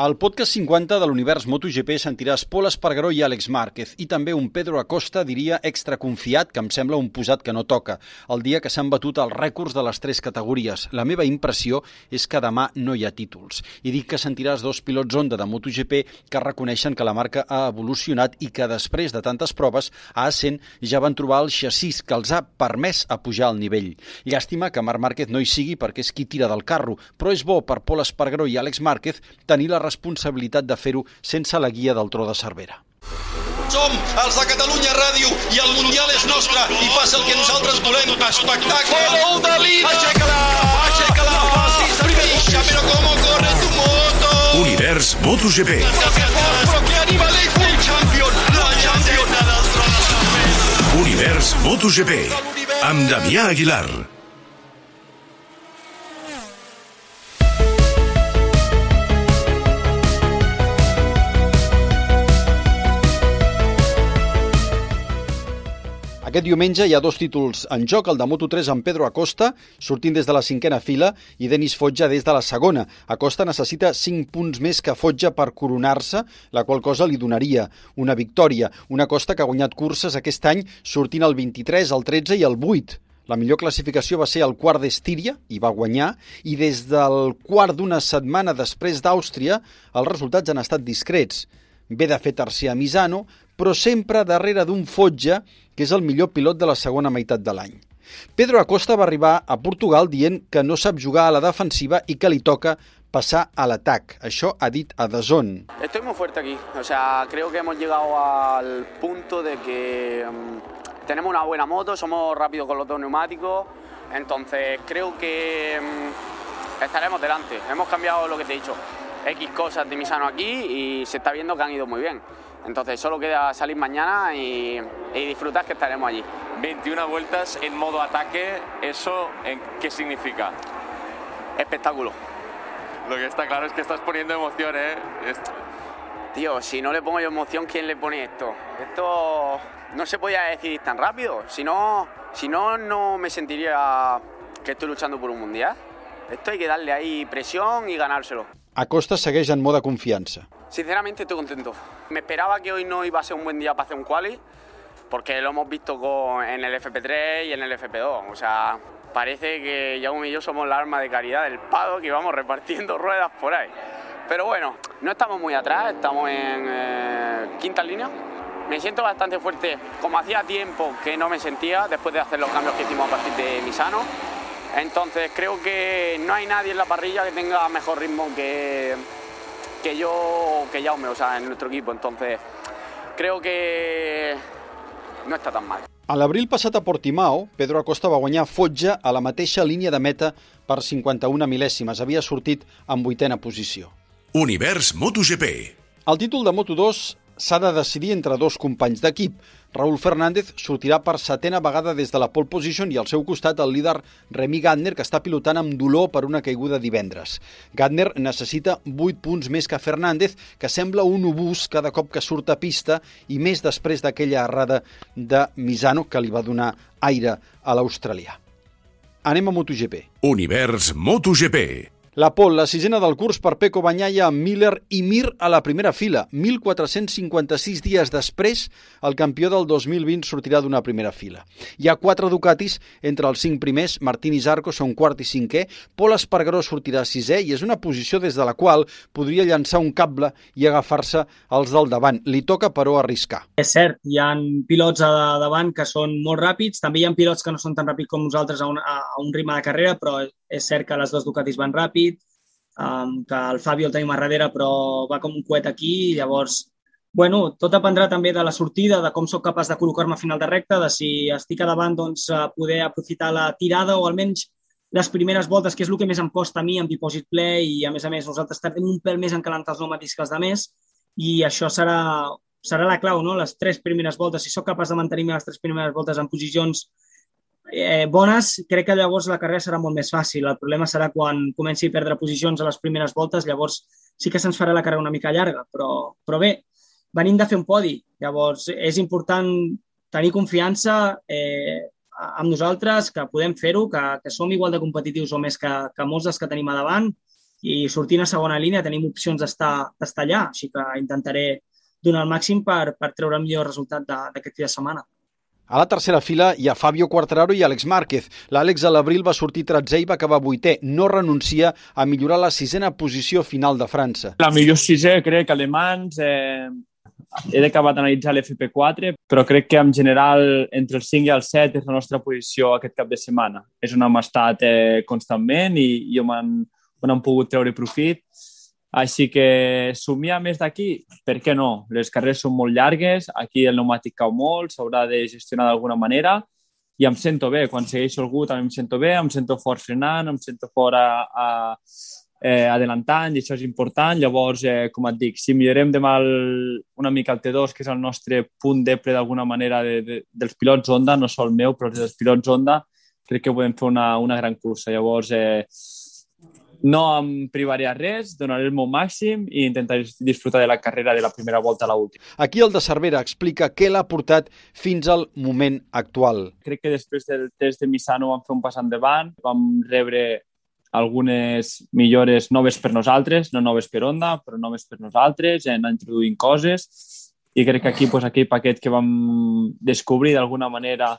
Al podcast 50 de l'univers MotoGP sentiràs Pol Espargaró i Àlex Márquez i també un Pedro Acosta, diria, extra confiat, que em sembla un posat que no toca, el dia que s'han batut els rècords de les tres categories. La meva impressió és que demà no hi ha títols. I dic que sentiràs dos pilots Honda de MotoGP que reconeixen que la marca ha evolucionat i que després de tantes proves a Assen ja van trobar el xassís que els ha permès a pujar al nivell. Llàstima que Marc Márquez no hi sigui perquè és qui tira del carro, però és bo per Pol Espargaró i Àlex Márquez tenir la responsabilitat de fer-ho sense la guia del tro de Cervera. Som els de Catalunya Ràdio i el Mundial és nostre i passa el que nosaltres volem. Espectacle! Gol de Lina! Aixeca-la! Aixeca-la! Passis a Misha, però com corre tu moto! Univers MotoGP. Però que animal és el champion! La champion! Univers MotoGP. Amb Damià Aguilar. Aquest diumenge hi ha dos títols en joc, el de Moto3 amb Pedro Acosta, sortint des de la cinquena fila, i Denis Fotja des de la segona. Acosta necessita 5 punts més que Fotja per coronar-se, la qual cosa li donaria una victòria. Una Acosta que ha guanyat curses aquest any sortint el 23, el 13 i el 8. La millor classificació va ser el quart d'Estíria, i va guanyar, i des del quart d'una setmana després d'Àustria, els resultats han estat discrets. Ve de fer tercer a Misano, però sempre darrere d'un Fotja, que és el millor pilot de la segona meitat de l'any. Pedro Acosta va arribar a Portugal dient que no sap jugar a la defensiva i que li toca passar a l'atac. Això ha dit a Dazón. Estoy muy fuerte aquí. O sea, creo que hemos llegado al punto de que um, tenemos una buena moto, somos rápidos con los dos neumáticos. Entonces, creo que um, estaremos delante. Hemos cambiado lo que te he dicho. X cosas de Misano aquí y se está viendo que han ido muy bien. Entonces, solo queda salir mañana y, y disfrutar que estaremos allí. 21 vueltas en modo ataque, ¿eso en qué significa? Espectáculo. Lo que está claro es que estás poniendo emoción, ¿eh? Tío, si no le pongo yo emoción, ¿quién le pone esto? Esto no se podía decir tan rápido. Si no, si no, no me sentiría que estoy luchando por un mundial. Esto hay que darle ahí presión y ganárselo. Acosta segueix en moda confiança. Sinceramente estoy contento. Me esperaba que hoy no iba a ser un buen día para hacer un quali, porque lo hemos visto en el FP3 y en el FP2. O sea, parece que Jaume y yo somos la arma de caridad del Pado que vamos repartiendo ruedas por ahí. Pero bueno, no estamos muy atrás, estamos en eh, quinta línea. Me siento bastante fuerte, como hacía tiempo que no me sentía después de hacer los cambios que hicimos a partir de Misano. Entonces creo que no hay nadie en la parrilla que tenga mejor ritmo que, que yo, que Jaume, o sea, en nuestro equipo. Entonces, creo que no está tan mal. A l'abril passat a Portimao, Pedro Acosta va guanyar Fotja a la mateixa línia de meta per 51 mil·lèsimes. Havia sortit en vuitena posició. Univers MotoGP. El títol de Moto2 s'ha de decidir entre dos companys d'equip. Raúl Fernández sortirà per setena vegada des de la pole position i al seu costat el líder Remy Gardner, que està pilotant amb dolor per una caiguda divendres. Gardner necessita 8 punts més que Fernández, que sembla un obús cada cop que surt a pista i més després d'aquella errada de Misano que li va donar aire a l'australià. Anem a MotoGP. Univers MotoGP. La pole, la sisena del curs per Peco Banyaia Miller i Mir a la primera fila. 1.456 dies després, el campió del 2020 sortirà d'una primera fila. Hi ha quatre Ducatis entre els cinc primers, Martín i Zarco són quart i cinquè, Pol Espargaró sortirà sisè i és una posició des de la qual podria llançar un cable i agafar-se als del davant. Li toca, però, arriscar. És cert, hi ha pilots a davant que són molt ràpids, també hi ha pilots que no són tan ràpids com nosaltres a un, a un ritme de carrera, però és cert que les dues Ducatis van ràpid, um, que el Fabio el tenim a darrere però va com un coet aquí i llavors Bueno, tot dependrà també de la sortida, de com sóc capaç de col·locar-me a final de recta, de si estic a davant, doncs, poder aprofitar la tirada o almenys les primeres voltes, que és el que més em costa a mi amb dipòsit ple i, a més a més, nosaltres tardem un pèl més en calentar els pneumàtics que els de més i això serà, serà la clau, no? Les tres primeres voltes. Si sóc capaç de mantenir-me les tres primeres voltes en posicions eh, bones, crec que llavors la carrera serà molt més fàcil. El problema serà quan comenci a perdre posicions a les primeres voltes, llavors sí que se'ns farà la carrera una mica llarga, però, però bé, venim de fer un podi, llavors és important tenir confiança, eh, amb nosaltres, que podem fer-ho, que, que som igual de competitius o més que, que molts dels que tenim a davant i sortint a segona línia tenim opcions d'estar allà, així que intentaré donar el màxim per, per treure el millor resultat d'aquest fi de setmana. A la tercera fila hi ha Fabio Quartararo i Àlex Márquez. L'Àlex a l'abril va sortir 13 i va acabar vuitè. No renuncia a millorar la sisena posició final de França. La millor sisè, crec, alemans, eh, he d'acabar d'analitzar l'FP4, però crec que en general entre el 5 i el 7 és la nostra posició aquest cap de setmana. És on hem estat eh, constantment i, i on, han, on hem pogut treure profit. Així que somiar més d'aquí, per què no? Les carreres són molt llargues, aquí el pneumàtic cau molt, s'haurà de gestionar d'alguna manera i em sento bé. Quan segueixo algú també em sento bé, em sento fort frenant, em sento fort a, a, eh, adelantant i això és important. Llavors, eh, com et dic, si millorem demà el, una mica el T2, que és el nostre punt d'eple d'alguna manera de, de, dels pilots Honda, no sol meu, però dels pilots Honda, crec que podem fer una, una gran cursa. Llavors, eh, no em privaré a res, donaré el meu màxim i intentaré disfrutar de la carrera de la primera volta a l'última. Aquí el de Cervera explica què l'ha portat fins al moment actual. Crec que després del test de Misano vam fer un pas endavant, vam rebre algunes millores noves per nosaltres, no noves per Onda, però noves per nosaltres, en introduint coses i crec que aquí pues, aquell paquet que vam descobrir d'alguna manera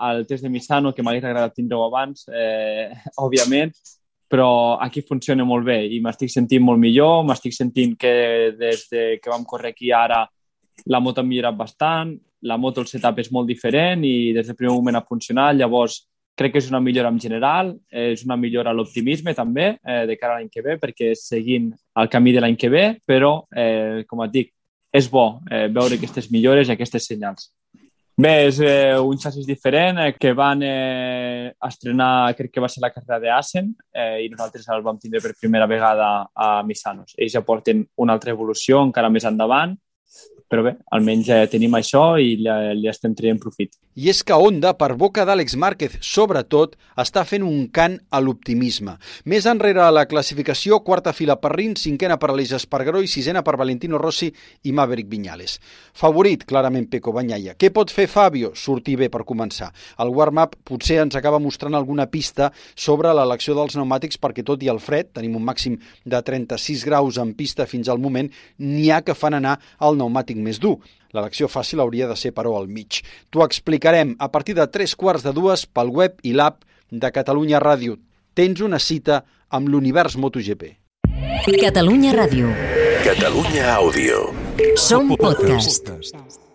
al test de Misano, que m'hauria agradat tindre-ho abans, eh, òbviament, però aquí funciona molt bé i m'estic sentint molt millor, m'estic sentint que des de que vam córrer aquí ara la moto ha millorat bastant, la moto, el setup és molt diferent i des del primer moment ha funcionat, llavors crec que és una millora en general, és una millora a l'optimisme també eh, de cara a l'any que ve, perquè seguint el camí de l'any que ve, però, eh, com et dic, és bo eh, veure aquestes millores i aquestes senyals. Bé, és eh, un xassis diferent eh, que van eh, estrenar, crec que va ser la carrera d'Assen, eh, i nosaltres el vam tindre per primera vegada a Missanos. Ells ja porten una altra evolució encara més endavant, però bé, almenys ja tenim això i li, li estem traient profit. I és que Honda, per boca d'Àlex Márquez, sobretot, està fent un cant a l'optimisme. Més enrere a la classificació, quarta fila per Rins, cinquena per Aleix Espargaró i sisena per Valentino Rossi i Maverick Viñales. Favorit, clarament, Peco Banyaia. Què pot fer Fabio? Sortir bé per començar. El warm-up potser ens acaba mostrant alguna pista sobre l'elecció dels pneumàtics perquè tot i el fred, tenim un màxim de 36 graus en pista fins al moment, n'hi ha que fan anar el pneumàtic més dur. L'elecció fàcil hauria de ser, però, al mig. T'ho explicarem a partir de tres quarts de dues pel web i l'app de Catalunya Ràdio. Tens una cita amb l'univers MotoGP. Catalunya Ràdio. Catalunya Àudio. Som podcast.